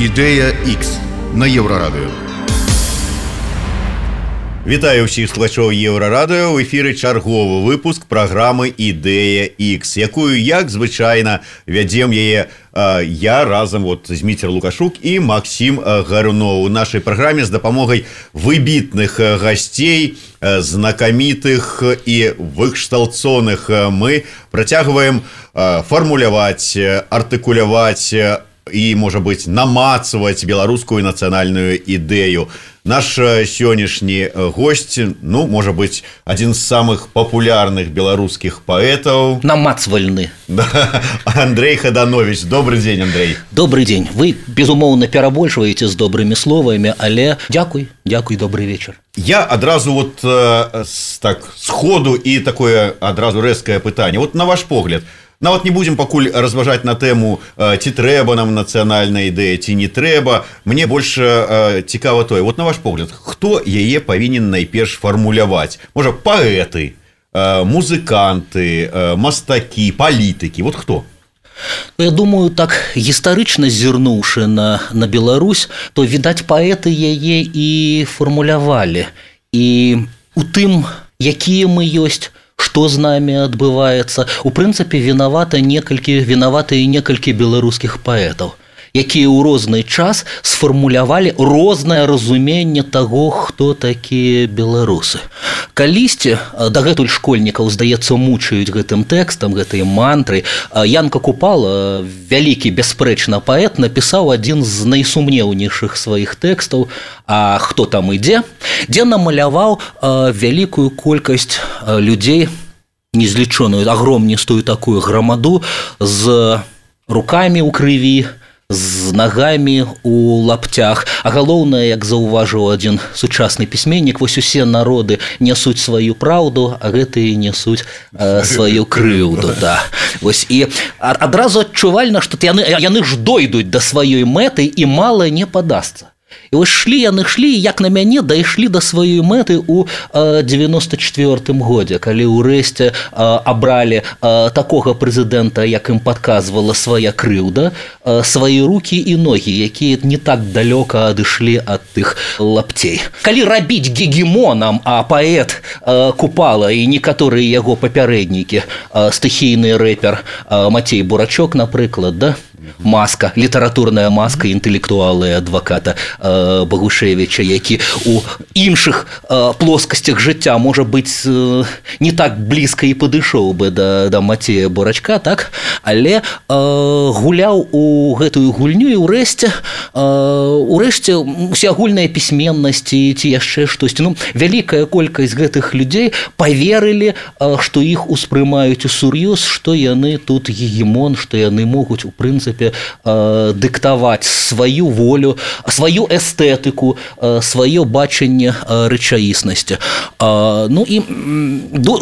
ідэя X на еўрарадыё. Вітаю ўсіх слухачоў еўрарадыё ў эфіры чарговы выпуск праграмы ідэя X якую як звычайна вядзем яе я разам вот зміцер лукашук і Макссім гарно у нашай праграме з дапамогай выбітных гасцей знакамітых і выкшталцоных мы працягваем фармуляваць артыкуляваць і можа быть намацаваць беларускую нацыянальную ідэю наш сённяшні гость ну можа быть один з самых популярных беларускіх паэтаў намацвальны да. Андрей хаданович добрый день Андрей добрый день вы безумоўно перабольшваеце з добрымі словамі але дзякуй дзякуй добрый вечер я адразу вот э, так сходу і такое адразу рэзкае пытанне вот на ваш погляд у нават не будем пакуль разважаць на тэму ці трэба нам нацыянальная ідэя ці не трэба мне больше цікава тое вот на ваш погляд хто яе павінен найперш фармуляваць можа паэты музыканты мастакі палітыкі вот хто ну, Я думаю так гістарычна зірнуўшы на на Беларусь то відаць паэты яе і фармулявалі і у тым якія мы ёсць што з намі адбываецца у прынцыпе вінавата некалькі вінаватыя некалькі беларускіх паэтаў Якія ў розны час сфармулявалі рознае разуменне таго хто такія беларусы. Калісьці дагэтуль школьнікаў здаецца мучаюць гэтым тэкстам гэтай мантры янка купала вялікі бясспрэчна паэт напісаў адзін з найсумнеўнейшых сваіх тэкстаў. А хто там ідзе? Дзе намаляваў вялікую колькасць людзей незлічоную агромністую такую грамаду з руками ў крыві з нагамі у лаптях. А галоўнае як заўважыў адзін сучасны пісьменнік вось усе народы нясуць сваю праўду а гэтыя нясуць э, сваю крыўду да. Вось і адразу адчувальна што яны яны ж дойдуць да сваёй мэты і мала не падасца і вось шлі яны шлі як на мяне дайшлі да сваёй мэты у 94 годзе калі ўрэшце абралі такога прэзідэнта як ім падказвала свая крыўда свае руки і ногі якія не так далёка адышлі ад тых лапцей. Калі рабіць гегемонам а паэт купала і некаторыя яго папярэднікі стыхійны рэпер Мацей бурачок напрыклад да маска літаратурная маска інтэлектуалы адваката э, багушевича які у іншых э, плоскасцях жыцця можа быць э, не так блізка і падышоў бы да да мацея бурачка так? Але э, гуляў у гэтую гульню і ўрэшце э, урэшце усеагульныя пісьменнасці ці яшчэ штосьці. Ну вялікая колькасць гэтых людзей поверылі што іх успрымаюць усур'ёз што яны тут гегемон што яны могуць у прынцыпе э, дыктаваць сваю волю сваю эстэтыку э, сваё бачанне э, рэчаіснасці э, ну і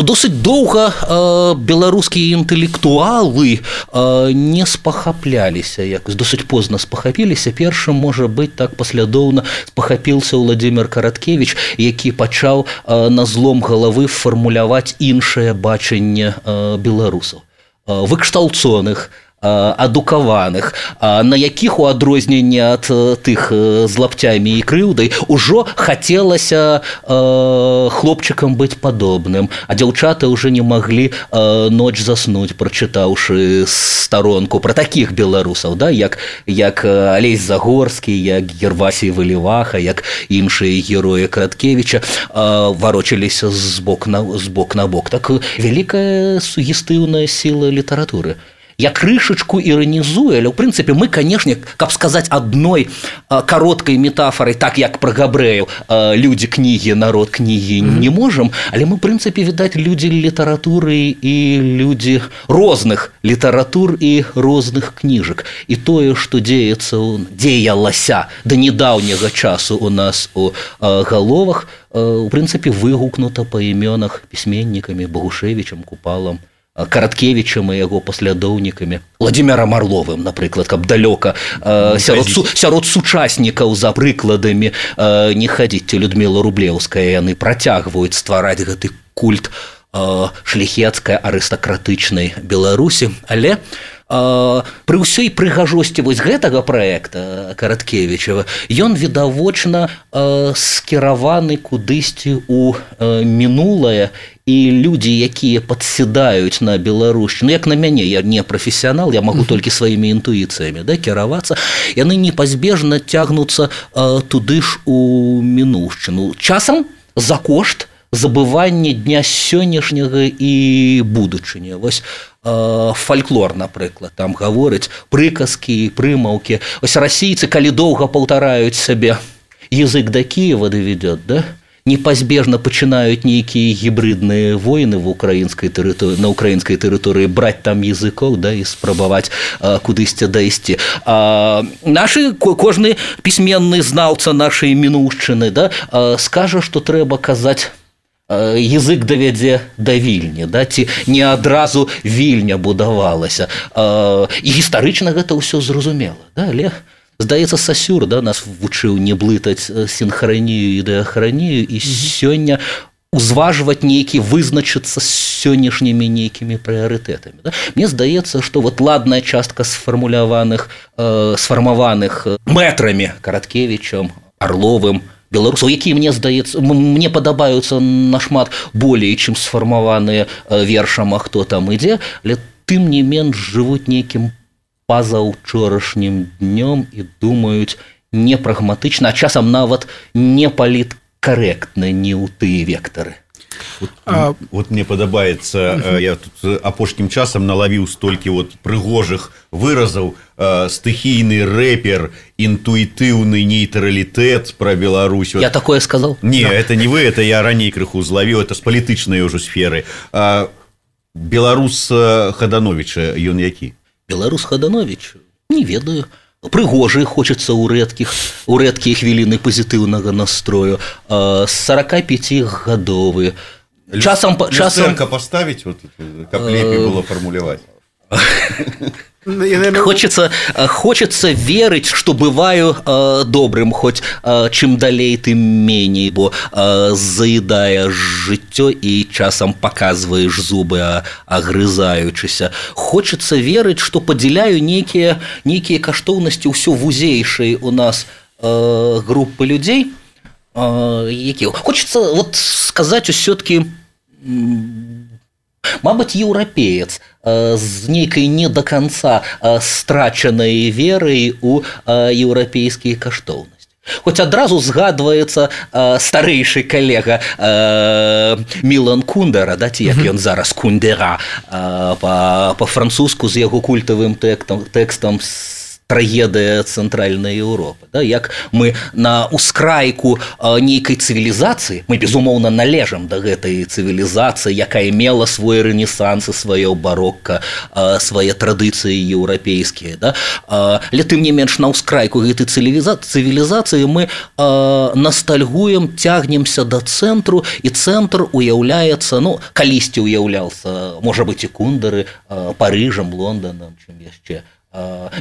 досыць доўга э, беларускія інтэлектуалы э, не спахапляліся як досыць позна спахапіліся першым можа быць так паслядоўна спахапіўся владимир караткевич які пачаў э, на злом галавы фармуляваць іншае бачанне э, беларусаў э, выкшталцоных на адукаваных на якіх у адрозненне ад тых з лапцямі і крыўдай ужо хацелася хлопчыкам быць падобным. А дзяўчаты уже не маглі ноч заснуць прачытаўшы старонку про таких беларусаў да як як алесь загорскі як гервасій выліваха як іншыя героі каткевича варочыліся з бок на з бок на бок. Так вялікая сугестыўная сіла літаратуры я крышачку іранізую але ў прынцыпе мы канешне каб сказаць адной кароткай метафорай так як пра габрэяў людзі кнігі народ кнігі не можам але мы прынцыпе відаць людзі літаратуры і людзі розных літаратур і розных кніжак і тое што дзеецца дзеялася да недаўняга часу у нас у галовах у прынцыпе выгукнута па імёнах пісьменнікамі багушевічам купалам караткевичам і яго паслядоўнікамі владимира марловым напрыклад каб далёка сярод, су, сярод сучаснікаў за прыкладамі не хадзіце людмила рублеўская яны працягваюць ствараць гэты культ шляхецкая арыстакратычнай беларусі але пры ўсёй прыгажосці вось гэтага проекта караткевичева ён відавочна скіраваны кудысьці у мінулае і людзі якія падсядаюць на беларусчыну як на мяне я не прафесіянал я магу толькі сваімі інтуіцыямі да кіравацца. Яны непазбежна цягнуцца туды ж у мінушчыну. Часам за кошт забывання дня сённяшняга і будучыня вось э, фальклор напрыклад там гаворыць прыказкі прымаўкі. Ось расійцы калі доўга паўтараюць сабе язык да кіева давядет да непазбежна пачынаюць нейкія гібридныя войны в украінскай тэрыторыі на украінскай тэрыторыі браць там языкоў да і спрабаваць кудысьці дайсці наши кожны пісьменны знаўца нашай мінушчыны да скажа што трэба казаць язык давядзе да вільні да ці не адразу вільня будавалася і гістарычна гэта ўсё зразумела да але здаецца сасюр да нас вучыў не блытаць синхранію і дэахранію і сёння узважваць нейкі вызначыцца з сённяшнімі нейкімі прыярытэтамі да? мне здаецца што вот ладная частка сфармуляваных э, сфармаваных мэтрамі караткевічам орловым беларусаў якія мне здаецца мне падабаюцца нашмат болей чым сфармаваныя вершам а хто там ідзе але тым не менш жывуць нейкім пазаўчорашнім днём і думаюць непрагматычна а часам нават не паліт карэктна не ў тыя вектары Вот, а... вот мне падабаецца угу. я тут апошнім часам налавіў столькі вот прыгожых выразаў стыхійны рэпер інтуітыўны нейтралітэт про Беларусь я такое сказал не да. это не вы это я раней крыху злавіў это з палітычнай ужо сферы беларус хадановича ён які беларус хаданович не ведаю прыгожы хочется ў рэдкіх у рэдкія хвіліны пазітыўнага настрою з 45 гадовы часам часам поставить вот, каб лепей было фармуляваць Ну, хочется э, хочется верыць что бываю э, добрым хоть э, чым далей ты меней бо э, заедая жыццё і часам показваешь зубы агрызаючыся хочется верыць что падзяляю нейкія нейкія каштоўнасці ўсё вузейшай у нас э, группы людзей э, які хочется вот сказать усё-таки Мабыць, еўрапеец з нейкай не да канца страчанай верай у еўрапейскія каштоўнасці. Хоць адразу згадваецца старэйшы калега Мілан Кундера, да, ці як ён зараз кундера па-французску з яго культавым тэкстам, тэкстам трагедыя цэнтральнай Еўропы да, як мы на ускрайку нейкай цывілізацыі мы безумоўна належам да гэтай цывілізацыі якая мела свой рэнесанс і сваё барокка свае традыцыі еўрапейскія да? але тым не менш на ўскрайку гэтай цывілізацыі мы ностальгуем цягнемся да цэнтру і цэнтр уяўляецца ну калісьці уяўляўся можа быть і кундары парыжам лондонам чым яшчэ Э,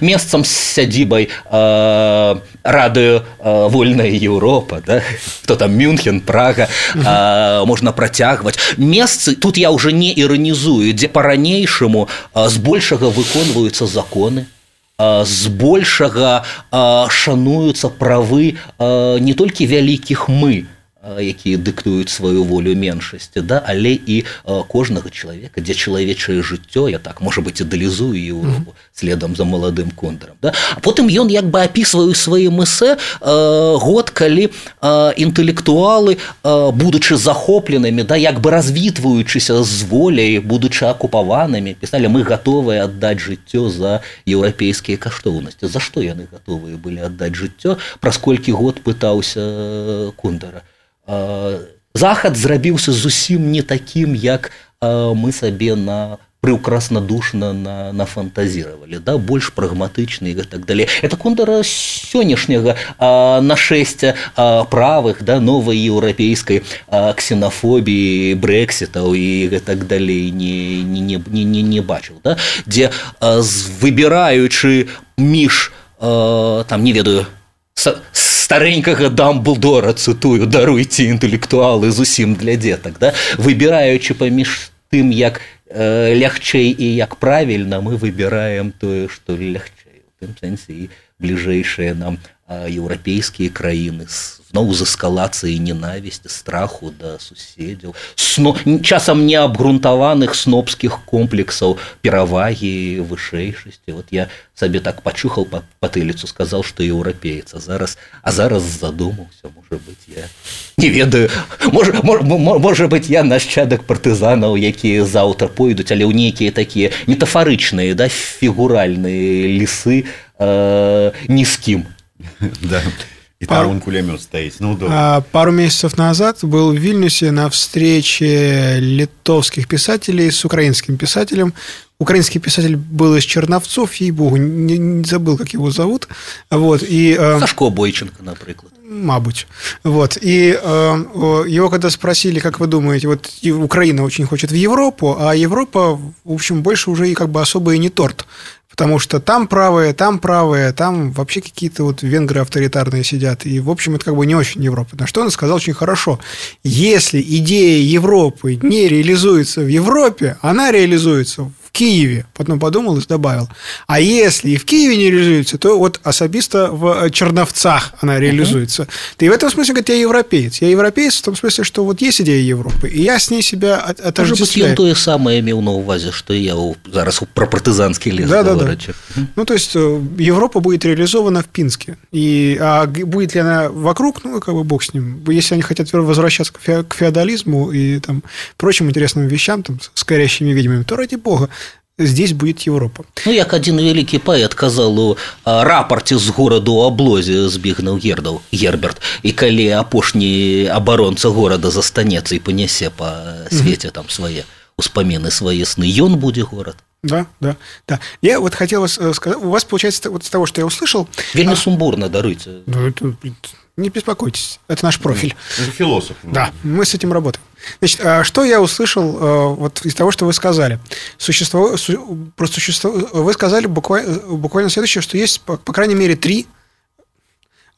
месцам з сядзібай э, радыё э, вольная Еўропа да? хто там мюнхен прага э, можна працягваць месцы тут я уже не іранізую дзе по-ранейшаму збольшага выконваюцца законы збольшага шануюцца правы не толькі вялікіх мы якія дыктуюць сваю волю меншасці да але і кожнага чалавека дзе чалавечае жыццё я так можа быть ідэалізую Еўропу следам за маладым контурам да? а потым ён як бы опісваю сваім эсэ год калі інтэлектуалы будучы захопленымі да як бы развітваючыся з воляй будучы акупаванымі пісалі мы гатовыя аддаць жыццё за еўрапейскія каштоўнасці за што яны гатовыя былі аддаць жыццё праз колькі год пытаўся кундара Захад зрабіўся зусім не такім як мы сабе на прыўкраснадушна на нафантазіравалі да больш прагматычны і так далей это кондара сённяшняга нашэсця правых да новай еўрапейскай ксенафобіі брэксітаў і гэтак далей не не не не, не, не бачыў да дзе выбіраючы між там не ведаю старенькага дамблдора цытую даруйце інтэлектуалы зусім для дзетак да? Выбіраючы паміж тым як э, лягчэй і як правільна мы выбираем тое што лягчэй у тым сэнсе і бліжэйшыя нам еўрапейскія краіны зноў з эскалацыі ненавісці страху да суседзяў сно часам неабгрунтаваных снобскіх комплексаў перавагі вышэйшасці вот я сабе так пачухаў па патыліцу сказал што еўрапеец а зараз а зараз задумаўся можа быть я не ведаю можа можа быть я нашчадак партызанаў якія заўтра пойдуць але ў нейкія такія метафарычныя да фігуральныя лісы э, ні з кім да и пару, там кулемет стоит. Ну, а, пару месяцев назад был в Вильнюсе на встрече литовских писателей с украинским писателем. Украинский писатель был из Черновцов, ей-богу, не, не забыл, как его зовут. Вот, и, э, Сашко Бойченко, например. Мабуть. Вот. И э, его когда спросили, как вы думаете, вот Украина очень хочет в Европу, а Европа, в общем, больше уже и как бы особо и не торт потому что там правые, там правые, там вообще какие-то вот венгры авторитарные сидят. И, в общем, это как бы не очень Европа. На что он сказал очень хорошо. Если идея Европы не реализуется в Европе, она реализуется Киеве. Потом подумал и добавил. А если и в Киеве не реализуется, то вот особисто в Черновцах она реализуется. Угу. Ты в этом смысле, говорит, я европеец. Я европеец в том смысле, что вот есть идея Европы, и я с ней себя отождествляю. Может быть, ён тое самае меў на увазе, что я зараз про партизанский лес да, да, да. Ну, то есть, э, Европа будет реализована в Пинске. И, а будет ли она вокруг, ну, как бы бог с ним. Если они хотят возвращаться к феодализму и там, прочим интересным вещам, там, с горящими ведьмами, то ради бога здесь будет Европа. Ну, як один вялікі паэт казал у рапорце з гораду у аблозе збігнуў гердаў Герберт і калі апошні абаронца горада застанецца і панясе по свеце там свае успаміны свае сны ён будзе горад да, да, да. Я вот хотел э, сказать, у вас получается вот с того, что я услышал. Вельми а... сумбурно, даруйте. Ну, это, не беспокойтесь, это наш профиль. Это философ. Да, мы с этим работаем. Значит, а что я услышал э, вот из того, что вы сказали? Существо, просто существо, вы сказали буквально, буквально следующее, что есть, по, по крайней мере, три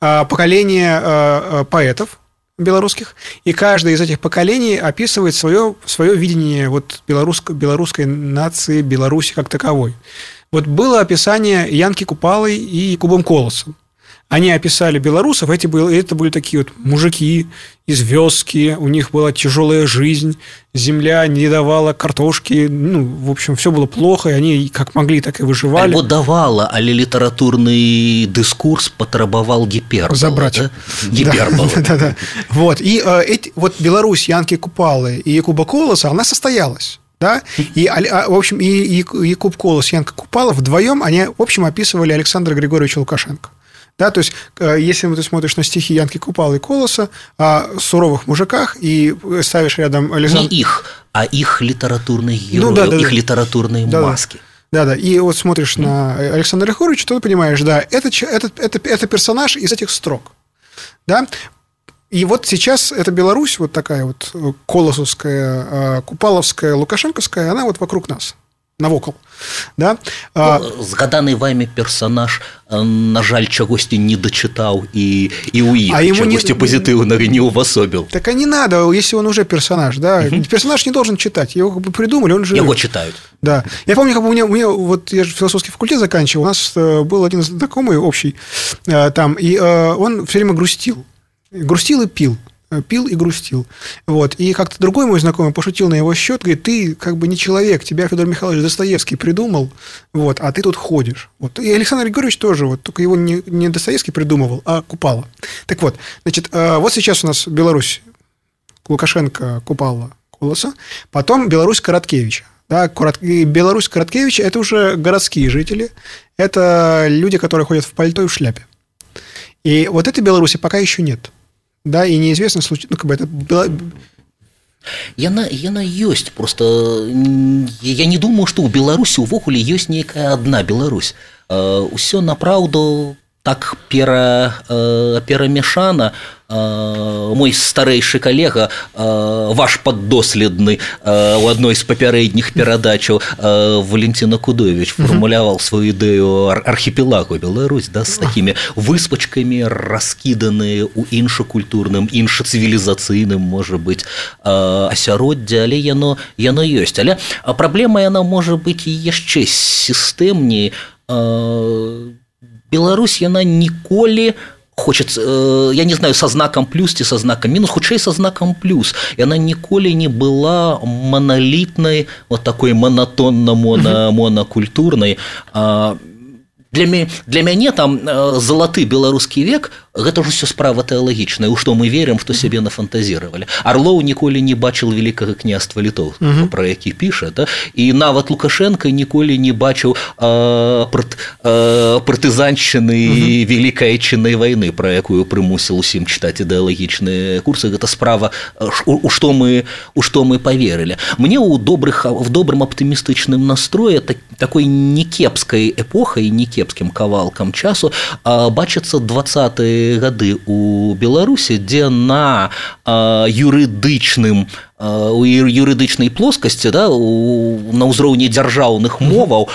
а, поколения э, поэтов белорусских, и каждое из этих поколений описывает свое, свое видение вот белорусской, белорусской нации, Беларуси как таковой. Вот было описание Янки Купалой и Кубом Колосом они описали белорусов, эти были, это были такие вот мужики из вёски, у них была тяжелая жизнь, земля не давала картошки, ну, в общем, все было плохо, и они как могли, так и выживали. Альбо давала, але литературный дискурс потребовал гиперболы. Забрать. Да? Гиперболы. Да, да, да. Вот, и э, эти, вот Беларусь, Янки Купалы и Куба Колоса, она состоялась. Да? И, а, в общем, и, и, и Куб Колос, Янка Купалов вдвоем, они, в общем, описывали Александра Григорьевича Лукашенко. Да, то есть, э, если ты смотришь на стихи Янки Купала и Колоса о суровых мужиках и ставишь рядом Александр... Не их, а их литературные герои, ну, да, да, их да. литературные да, маски. Да, да. И вот смотришь mm. на Александра Григорьевича, то ты понимаешь, да, это, это, это, это персонаж из этих строк. Да? И вот сейчас эта Беларусь, вот такая вот колосовская, э, купаловская, лукашенковская, она вот вокруг нас навокал да а... згаданы вами персонаж э, на жаль чагосьці не дачытаў і і у іх а ему не пазітыўнага не увасобіл так а не надо если он уже персонаж да угу. персонаж не должен читать его как бы придумали он же его читают да я помню как бы у меня, у меня вот я же философский факультет заканчивал у нас э, был один знакомый общий э, там и он все время грустил грустил и пил пил и грустил. Вот. И как-то другой мой знакомый пошутил на его счет, говорит, ты как бы не человек, тебя Федор Михайлович Достоевский придумал, вот, а ты тут ходишь. Вот. И Александр Григорьевич тоже, вот, только его не, не Достоевский придумывал, а Купала. Так вот, значит, э, вот сейчас у нас Беларусь, Лукашенко, Купала, Колоса, потом Беларусь Короткевича. Да. Беларусь Короткевича – это уже городские жители, это люди, которые ходят в пальто и в шляпе. И вот этой Беларуси пока еще нет – да, и неизвестно, ну, как бы это было... Яна, яна ёсць просто я не думаю што ў беларусі увогуле ёсць нейкая адна Беларусь ўсё направўду Так пера перамешана мой старэйшы калега ваш паддоследны у адной з папярэдніх перадачаў Валентина Кудович фармуляваў сваю ідэю архіпелагу Беларусь да з такімі выспачкамі раскіданыя у іншакультурным іншацывілізацыйным можа быць асяроддзе але яно яно ёсць але праблема яна можа быць яшчэ сістэмней Беларусь яна ніколі не хочется э, я не знаю со знаком плюс ці со знаком мінус хутчэй со знаком плюс яна ніколі не была монолітнай вот такой монотонна мона монокультурнай для меня для мяне там э, залаты беларускі век гэта ўжо все справа тэалагічная у што мы верым што сябе нафантазіравалі Арлоў ніколі не бачыў великкага княства літоў про які піша да? і нават лукашенко ніколі не бачыў партызанчыны великкай чыннай войны про якую прымусіл усім чытаць ідэалагічныя курсы гэта справа у што мы у што мы поверылі мне у добрых в добрым аптымістычным настрое так, такой некепскай эпохай некепскім кавалкам часу бачыцца двадцатые гады у беларусі дзе на юрыдычным у юрыдычнай плоскасці да, у, на ўзроўні дзяржаўных моваў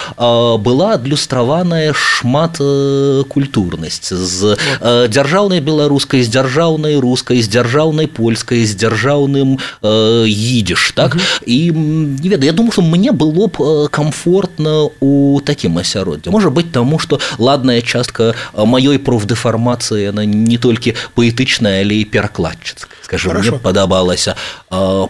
была адлюстраваная шмат культурнасць з дзяржаўнай беларускай з дзяржаўнай рускай з дзяржаўнай польскай з дзяржаўным едзеш так і не ведаю я думаю что мне было б комфортна у такім асяроддзе можа быть таму что ладная частка маёй профдэфармацыі она не толькі паэтычная але і перакладчыцкая скажем мне падабалася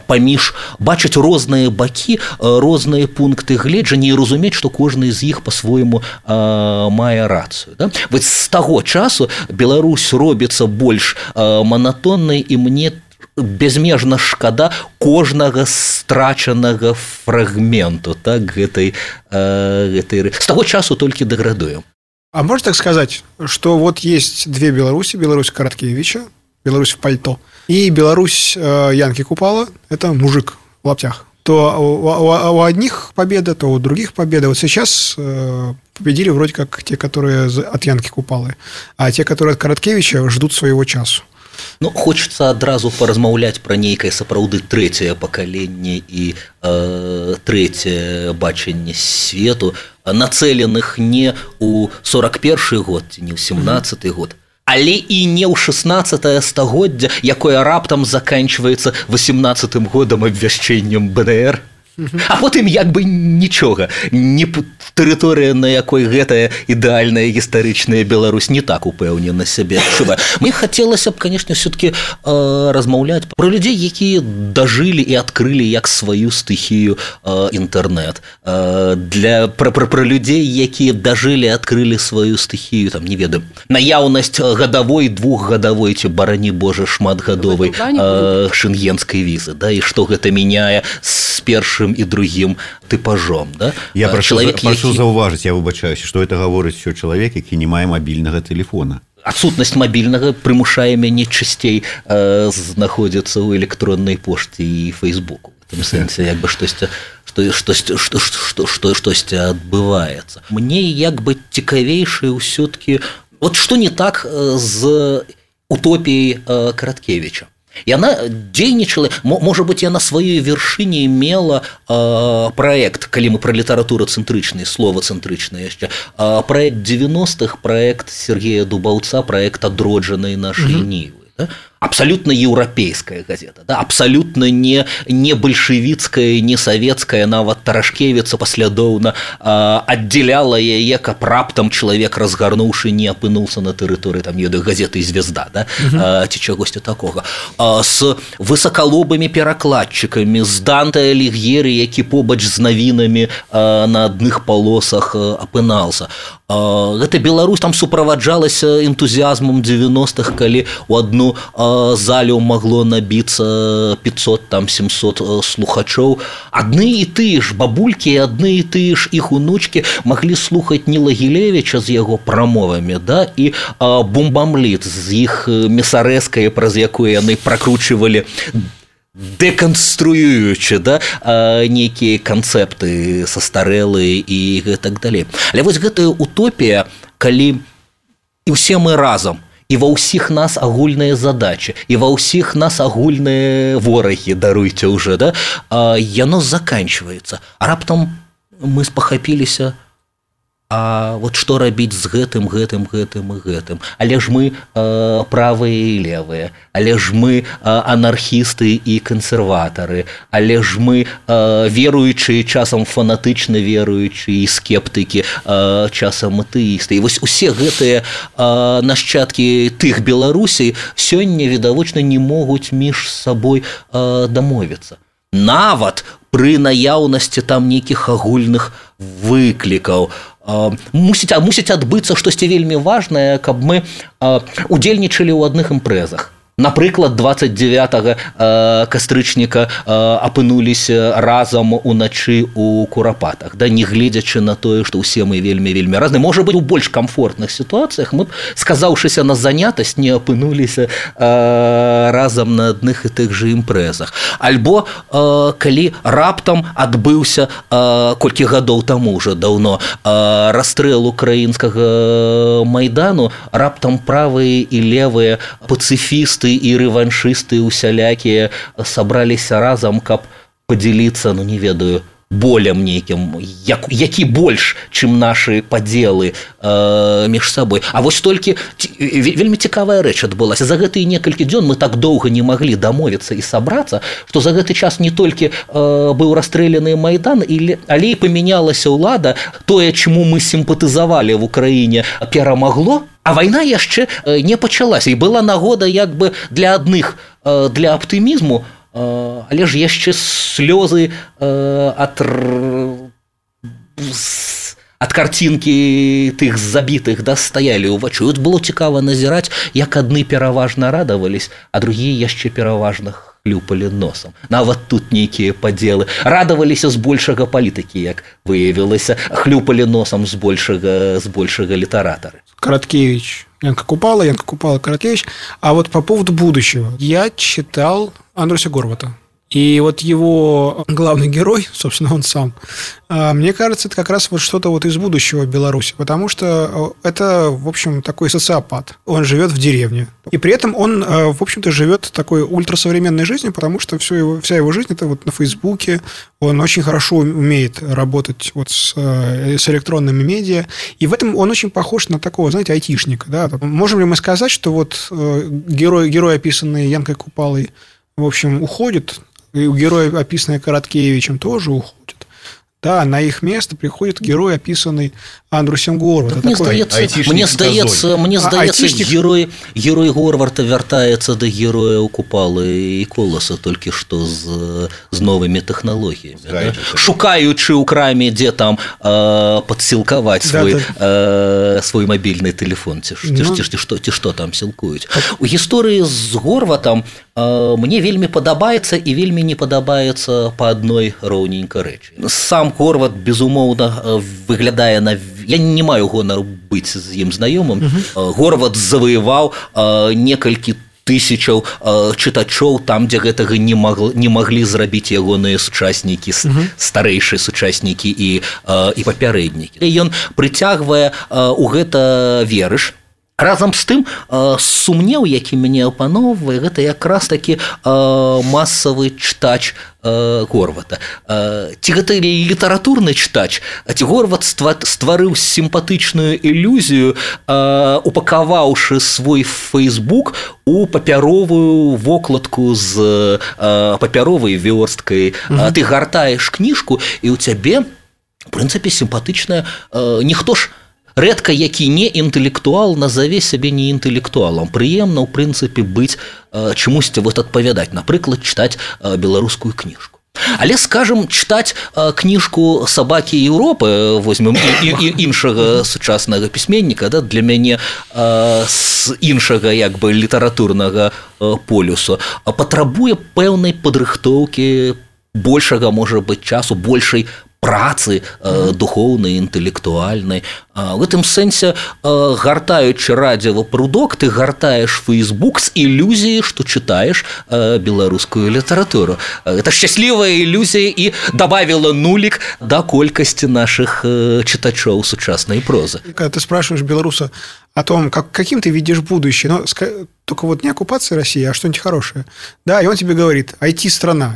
паміж бачыць розныя бакі розныя пункты гледжання і разумець што кожны з іх по-свойму мае рацыю да? вот з таго часу Беларусь робіцца больш манатоннай і мне безмежна шкада кожнага страчанага фрагменту так гэтай гэтай з таго часу толькі дэградуем А можно так сказать, что вот есть две Беларуси, Беларусь Короткевича, Беларусь в пальто, и Беларусь э, Янки Купала, это мужик в лаптях. То у, у, у одних победа, то у других победа. Вот сейчас э, победили вроде как те, которые от Янки Купалы, а те, которые от Короткевича, ждут своего часу. Ну, хочется адразу паразмаўляць пра нейкае сапраўды трэцяе пакаленне і э, трэцяе бачанне свету нацэленых не ў 41 год ці не ў 17 год але і не ў 16 стагоддзя якое раптам заканчивается 18 годам абвяшчэннем БДР А потым як бы нічога. Не тэрыторыя на якой гэтая ідэальная гістарычная Беларусь не так упэўнена сябе. Адчува мне хацелася б канешне все-таки э, размаўляць про людзей якія дажылі і адкрылі як сваю стыхію э, інтэрнэт. Э, для пра, пра, пра людзей якія дажылі адкрылі сваю стыхію там не ведаю наяўнасць гадавой двухгадавой ці барані Божа шматгадовай э, шенгенской візы да і што гэта мяняе з першым першым і другім тыпажом да я про чалавек прошу які... заўважыць я выбачаюся что это гаворыць все чалавек які не мае мабільнага телефона адсутнасць мабільнага прымушае мяне часцей э, знаходзіцца ў электроннай пошце і фейсбуку сэнсе як бы штосьці што штосьці што што што штосьці адбываецца мне як бы цікавейшае ўсё-ткі вот што не так з утопіяй караткевича яна дзейнічала можа быть я на сваёй вяршыні мела э, проект калі мы про літаратуру цэнтрычнай слова цэнтрычна яшчэ э, проект 90-х проект Сергея дубаўца проект адроджанай нашай mm -hmm. нівы да? абсолютно еўрапейская газета да? абсолютно не не бальшевіцкая не савецкая нават таражкевіца паслядоўна аддзяляла яе каб раптам чалавек разгарнуўшы не апынуўся на тэрыторыі там еды газеты звезда да? ці чагосьці такога а, с высоколобымі перакладчыкамі з данта лігеры які побач з навінамі на адных палосах апынался гэта Беларусь там суправаджалася энтузіазмом 90-х калі у одну залю магло набіцца 500 там 700 э, слухачоў адны і ты ж бабулькі адны і ты ж іх унучкі маглі слухаць не лагілевича з яго прамовамі да і бомбамліт з іх э, месарэскае праз якую яны пракручвалі дэканструюючы да нейкія канцэпты састарэлы і так далей але вось гэтая утопія калі і ўсе мы разам і ва ўсіх нас агульныя задачи і ва ўсіх нас агульныя ворагі даруйце уже да а, яно заканчивается а раптам мы спахапіліся А вот што рабіць з гэтым гэтым гэтым і гэтым? Але ж мы э, правыя і левыя але ж мы э, анархісты і кансерватары але ж мы э, веруючыя часам фанатычна веруючы і скептыкі э, часам матэісты і вось усе гэтыя э, нашчадкі тых беларусій сёння відавочна не могуць між сабой э, дамовіцца нават пры наяўнасці там нейкіх агульных выклікаў а мусіць а мусіць адбыцца штосьці вельмі важнае каб мы удзельнічалі ў адных імпрэзах напрыклад 29 кастрычніка апынуліся разам уначы у курапатах. Да не гледзячы на тое што ўсе мы вельмі вельмі разны. Можа быть у больш комфортных сітуацыях мы сказаўшыся на занятасць не апынуліся разам на адных і тых же імпрэзах. Альбо калі раптам адбыўся колькі гадоў таму уже даўно расстрэл украінскага майдану раптам правыя і левыя пацыфісты фашысты і рэваншысты усялякія сабраліся разам каб подзяліцца ну не ведаю болем нейкім як, які больш чым нашы падзелы э, між сабой А вось толькі вельмі цікавая рэч адбылася за гэтыя некалькі дзён мы так доўга не маглі дамовіцца і сабрацца што за гэты час не толькі э, быў расстреляны майдан і але і памянялася ўлада тое чаму мы сімпатызавалі в Украіне перамагло А вайна яшчэ э, не пачалася і была нагода як бы для адных э, для аптымізму але ж яшчэ слёзы ад ад карцінкі тых забітых да стаялі ўвачу вот было цікава назіраць як адны пераважна радавались а другія яшчэ пераважных хлюпалі носам нават тут нейкія падзелы радаваліся збольшага палітыкі як выявілася хлюпалі носам збольшага збольшага літаратары караткевич Янка Купала, Янка Купала Каратевич. А вот по поводу будущего. Я читал Андруся Горвата. И вот его главный герой, собственно, он сам, а, мне кажется, это как раз вот что-то вот из будущего Беларуси, потому что э, это, в общем, такой социопат. Он живет в деревне. И при этом он, э, в общем-то, живет такой ультрасовременной жизнью, потому что все его, вся его жизнь это вот на Фейсбуке. Он очень хорошо умеет работать вот с, э, с электронными медиа. И в этом он очень похож на такого, знаете, айтишника. Да? Можем ли мы сказать, что вот герой, герой описанный Янкой Купалой, в общем, уходит, и у героя, описанный Короткевичем, тоже уходит. Да, на их место приходит герой, описанный Андрусем Горварда. Мне здаецца, мне здаецца, мне здаецца айтишник... герой, герой Горварда вяртаецца да героя у купалы і коласа толькі што з, з новымі тэхналогіямі. Да? Шукаючы ў краме, дзе там э, падсілкаваць свой, да, да. Э, свой мабільны телефон ці, ці, ну... ці, ці, што, ці што там сілкуюць. У гісторыі з Горватам э, мне вельмі падабаецца і вельмі не падабаецца па адной роўненька рэчы. Сам Горват безумоўна выглядае на я не маю гонару быць з ім знаёмым uh -huh. горват заваяваў некалькі тысячаў чытачоў там дзе гэтага не магло не маглі зрабіць ягоныя сучаснікі uh -huh. старэйшыя сучаснікі і і папярэднікі ён прыцягвае у гэта верыш разам з тым сумнеў які мяне апаноўвае гэта якраз такі масавы чытач горвата ці гэта літаратурны чытач ці горват стварыў сімпатычную ілюзію упакаваўшы свой фейсбук у папяровую вокладку з папяровай вёрсткай ты гартаеш кніжку і у цябе прынцыпе сімпатычная ніхто ж не рэдка які не інтэлектуал назаве сябе не інтэлектуалам прыемна ў прынцыпе быць чамусьці вот адпавядаць напрыклад чытаць беларускую кніжку Але скажем чытаць кніжку сабакі Еўропы возьмем іншага сучаснага пісьменніка да, для мяне з іншага як бы літаратурнага полюсу патрабуе пэўнай падрыхтоўкі большага можа быць часу большай працы э, духоўнай інтэлектуальнай в гэтым сэнсе э, гартаючы радзева прудок ты гартаеш фейсбук з ілюзіі што чытаеш э, беларускую літаратуру это шчаслівая ілюзія і добавила нулік да колькасці наших чытачоў сучаснай прозы когда ты спрашиваешь беларуса о том, как, каким ты видишь будущее, но только вот не оккупация России, а что-нибудь хорошее. Да, и он тебе говорит, IT-страна.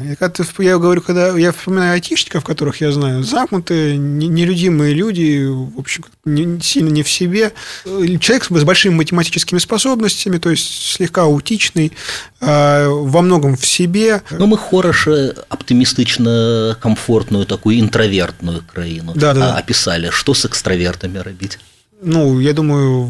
Я говорю, когда я вспоминаю айтишников, которых я знаю, замкнутые, нелюдимые люди, в общем, не, сильно не в себе. Человек с большими математическими способностяями, то есть слегка аутичный, э, во многом в себе. Ну, мы хорошо, оптимистично, комфортную такую интровертную краину да, да, описали. Что с экстравертами робить? Ну я думаю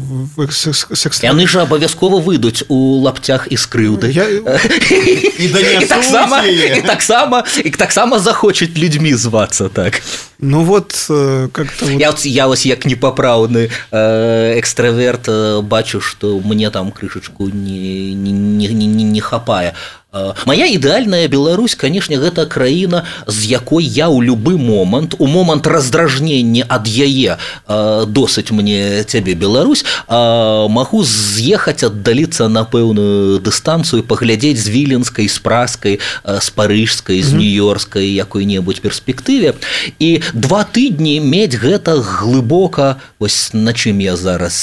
с, с, с... яны же абавязкова выйдуць у лаптях і скрыўды я... і таксама таксама і таксама захочуць людзьмі звацца так ну вот э, как-то вот... я, я вось як непапраўны э, экстраверт э, бачу что мне там крышачку не не, не, не, не хапае Мая ідэальная Беларусь канешне гэта краіна з якой я ў любы момант у момант раздражнення ад яе досыць мне цябе Беларусь магу з'ехаць аддаліцца на пэўную дыстанцыю паглядзець з віленскай з праскай з парыжскай з нью-йоркскай якой-небудзь перспектыве. І два тыдні мець гэта глыбока вось на чым я зараз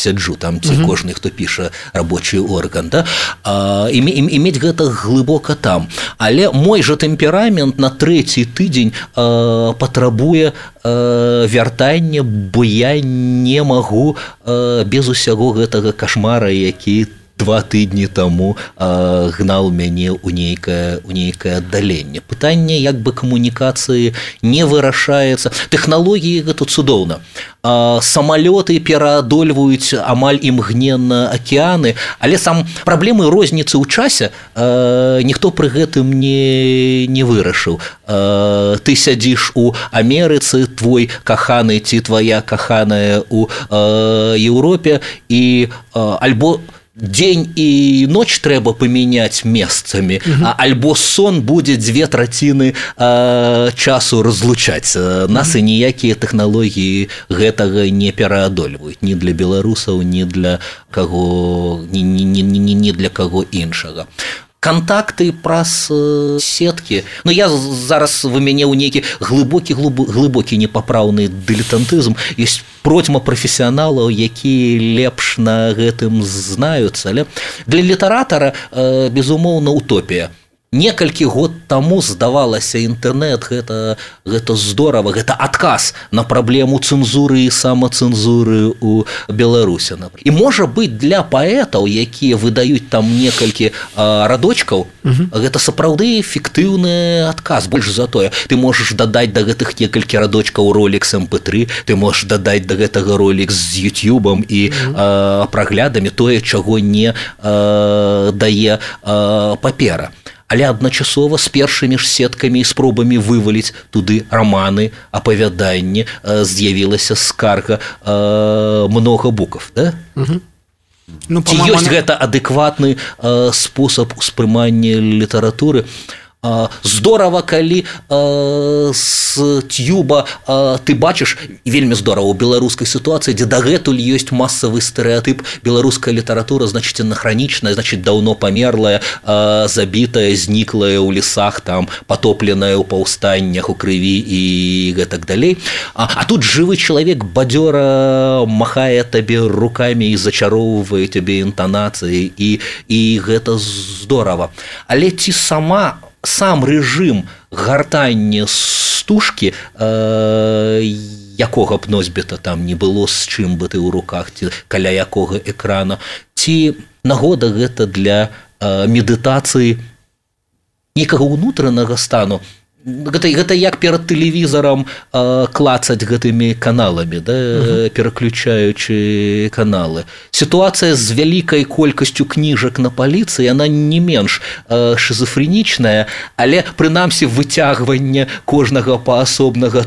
сяджу там ці кожны хто піша рабочий орган да? І мець гэта гэта глыбока там. Але мой жа тэмперамент на трэці тыдзень э, патрабуе э, вяртання бо я не магу э, без усяго гэтага кашмара які ты два тыдні таму э, гнал мяне ў нейкае у нейкае аддаленне. Пытанне як бы камунікацыі не вырашаецца. Тэхналогіі гэта цудоўна. Самалёты пераадольваюць амаль імгненна акеаны але сам праблемы розніцы ў часе э, ніхто пры гэтым не не вырашыў. Э, ты сядзіш у Амерыцы твой каханы ці твоя каханая у э, Еўропе і э, альбо у дзень і ноч трэба памяняць месцамі альбо сон будзе дзве траціны часу разлучаць нас і ніякія тэхналогіі гэтага не пераадольваюць ні для беларусаў ні для каго не, не, не, не, не для каго іншага контакты праз э, сеткі Ну я зараз вы мяне ў нейкі глыбокі глыбокі непапраўны дылетантызм есть процьма прафесіяналаў якія лепш на гэтым знаюцца. Але для літаратара э, безумоўна утопія некалькі год таму здавалася інтэрнет гэта гэта здорово гэта адказ на праблему цэнзуры і самацэнзуры у беларусе і можа быць для паэтаў якія выдаюць там некалькі радочкаў гэта сапраўды эфектыўны адказ. Больш за тое ты можаш дадаць да гэтых некалькі радочкаў ролик мп3 ты можаш дадаць да гэтага ролик з ютюбам і праглядамі тое чаго не дае папера але адначасова з першымі ж сеткамі і спробамі вываліць туды раманы апавяданні з'явілася скарга э, много буков да? ну, ці ёсць гэта адэкватны э, спосаб успрымання літаратуры здорово калі с тюба ты бачыш вельмі здорово. У беларускай сітуацыі дзе дагэтуль ёсць масавы стэеатып. Беларуская літаратура значит анахранічная значит даўно памерлая забітая зніклая ў лесах там потопленая ў паўстаннях у крыві і гэтак далей. А, а тут жывы чалавек бадзёра махае табе руками і зачароўвае тебе інтанацыі і і гэта здорово. Але ці сама у сам рэжым гартання стужкі э, якога б носьбіта там не было з чым бы ты ў руках ці каля якога экрана. Ці нагода гэта для э, медытацыі некага ўнутранага стану гэта, гэта як перад тэлевізарам э, клацаць гэтымі каналамі да, uh -huh. пераключаючы каналы сітуацыя з вялікай колькасцю кніжак на паліцыі она не менш э, шизофренічная але прынамсі выцягванне кожнага паасобнага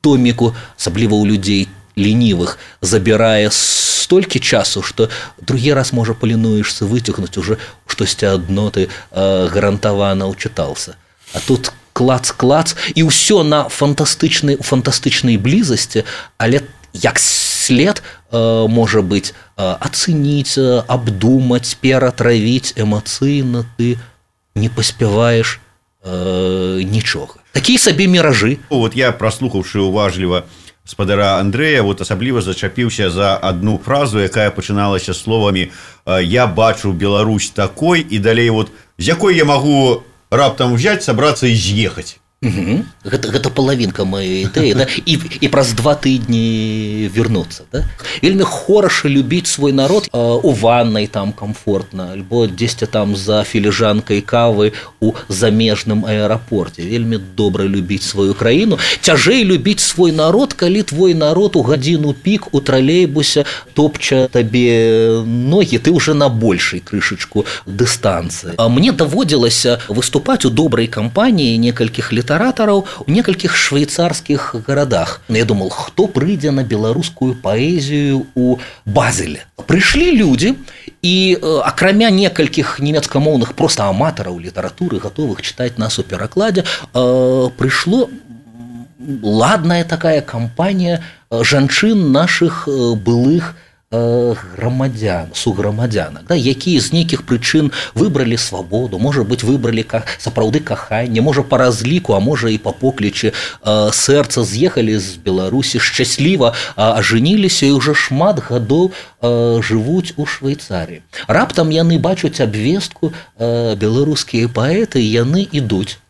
томіку асабліва ў людзей ленівых забірае столькі часу что другі раз можа палінуешься выцягнуць уже штосьці адно ты э, гарантавана ўчытался а тут клац клац і ўсё на фантастычнай фантастычнай блізасці але як след э, можа быць э, ацэніць абдумаць ператравіць эмацыйна ты не паспяваеш э, нічога такія сабе міражы вот я праслухаўшы уважліва спадара Андрэя вот асабліва зачапіўся за одну фразу якая пачыналася словамі я бачу Беларусь такой і далей вот з якой я магу раптам взять сабрацца і з'ехаць Угу. Гэта, гэта палавінка моей ідэі да? і, і праз два тыдні вернуцца да? вельмі хораша любіць свой народ э, у ваннай там комфортна альбо дзесьці там за філіжанкай кавы у замежным аэрапорце вельмі добра любіць сваю краіну цяжэй любіць свой народ калі твой народ у гадзіну пік у тралейбусе топча табе ногі ты уже на большай крышачку дыстанцыі А мне даводзілася выступаць у добрай кампаніі некалькіх лет літаратараў у некалькіх швейцарскіх гарадах я думал хто прыйдзе на беларускую паэзію у базеле прыйшлі людзі і акрамя некалькіх нямецкамоўных просто аматараў літаратуры готовых чытаць нас у перакладзе прыйшло ладная такая кампанія жанчын наших былых у грамадзян суграмадзянак да, якія з нейкіх прычын выбралі свабоду можа быть выбралі как сапраўды каханне можа по разліку а можа і па поклічы сэрца з'ехалі з беларусі шчасліва ажаніліся і уже шмат гадоў жывуць у швейцарі раптам яны бачуць абвестку беларускія паэты яны ідуць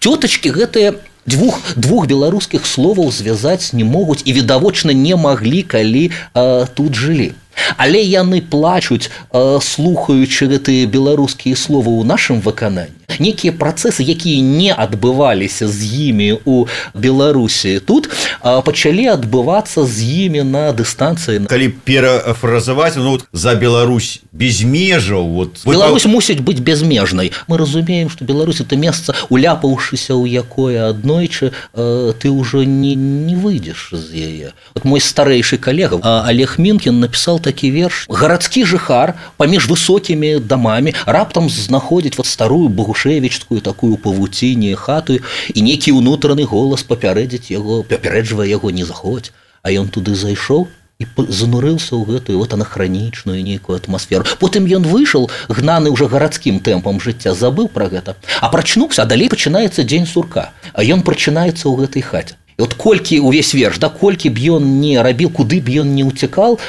цётачки гэтыя двух двух беларускіх словаў звязаць не могуць і відавочна не маглі калі э, тут жылі але яны плачуць э, слухаючы гэтыя беларускія словы ў нашым выкананні некія працэсы якія не адбываліся з імі у беларусі тут э, пачалі адбывацца з імі на дыстанцыі калі перафразаваць ну, вот, за Беларусь без межаў вот Беларусь мусіць быць безмежнай мы разумеем что Беларусь это месца уляпаўшыся ў якое аднойчы э, ты ўжо не не выйдзеш з яе вот мой старэйшы калега Олег мінкін написал такі верш гарадскі жыхар паміж высокімі дамамі раптам знаходзіць вот старую багушевічскую такую павуціне хату і некі ўнутраны голас папярэдзіць яго папярэджвае яго не заходзь а ён туды зайшоў і занурыўся ў гэтую вот анахранічную нейкую атмасферу потым ён выйшаў гнаны ўжо гарадскім тэмпам жыцця забыў пра гэта а прачнуўся а далей пачынаецца дзень сурка а ён прачынаецца ў гэтай хаце От колькі увесь верш да колькі б ён не рабіў куды б ён не уцікал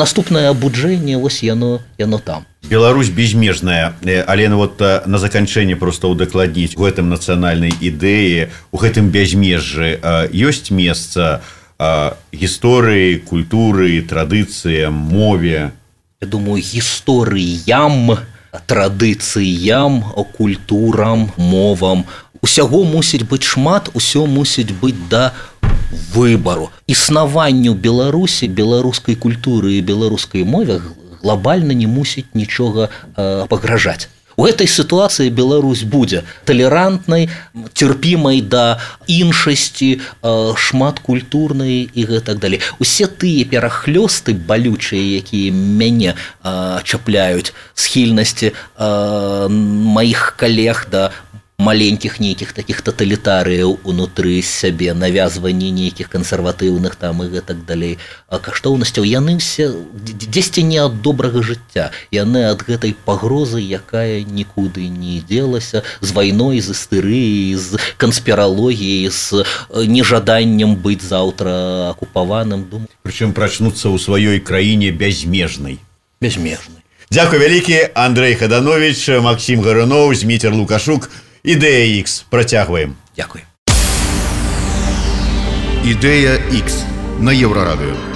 наступнае абуджэнне вось яно яно там. Беларусь безмежная. Але ну вот на заканчэнне просто удакладніць у гэтым нацыянальнай ідэі у гэтым бязмежжы ёсць месца гісторыі культуры традыцыям мове? Я думаю гісторыям традыцыям культурам мовам усяго мусіць быць шмат усё мусіць быць да выбару. Існаванню беларусі беларускай культуры і беларускай мове глобальна не мусіць нічога пагражаць. Этой сітуацыі Беларусь будзе талерантнай цярпімай да іншасці шмат культурнай і гэтак далей. Усе тыя перахлёсты балючыя якія мяне чапляюць схільнасці маіх калег да маленькіх нейкіх таких таталітарыяў унутры сябе навязванні нейкіх кансерватыўных там і гэтак далей каштоўнасцяў яны все дзесьці не ад добрага жыцця яны ад гэтай пагрозы якая нікуды не делася з вайной з істырыі з канспіралогіяй з нежаданнем быць заўтра акупаваным дум прычым прачнуцца ў сваёй краіне бязмежнай бязмежнай Дякую вялікі Андрей хаданович Макссім гаруноў зміцер лукашук ідэя X працягваем Дякую ідэя X на еўрарадыё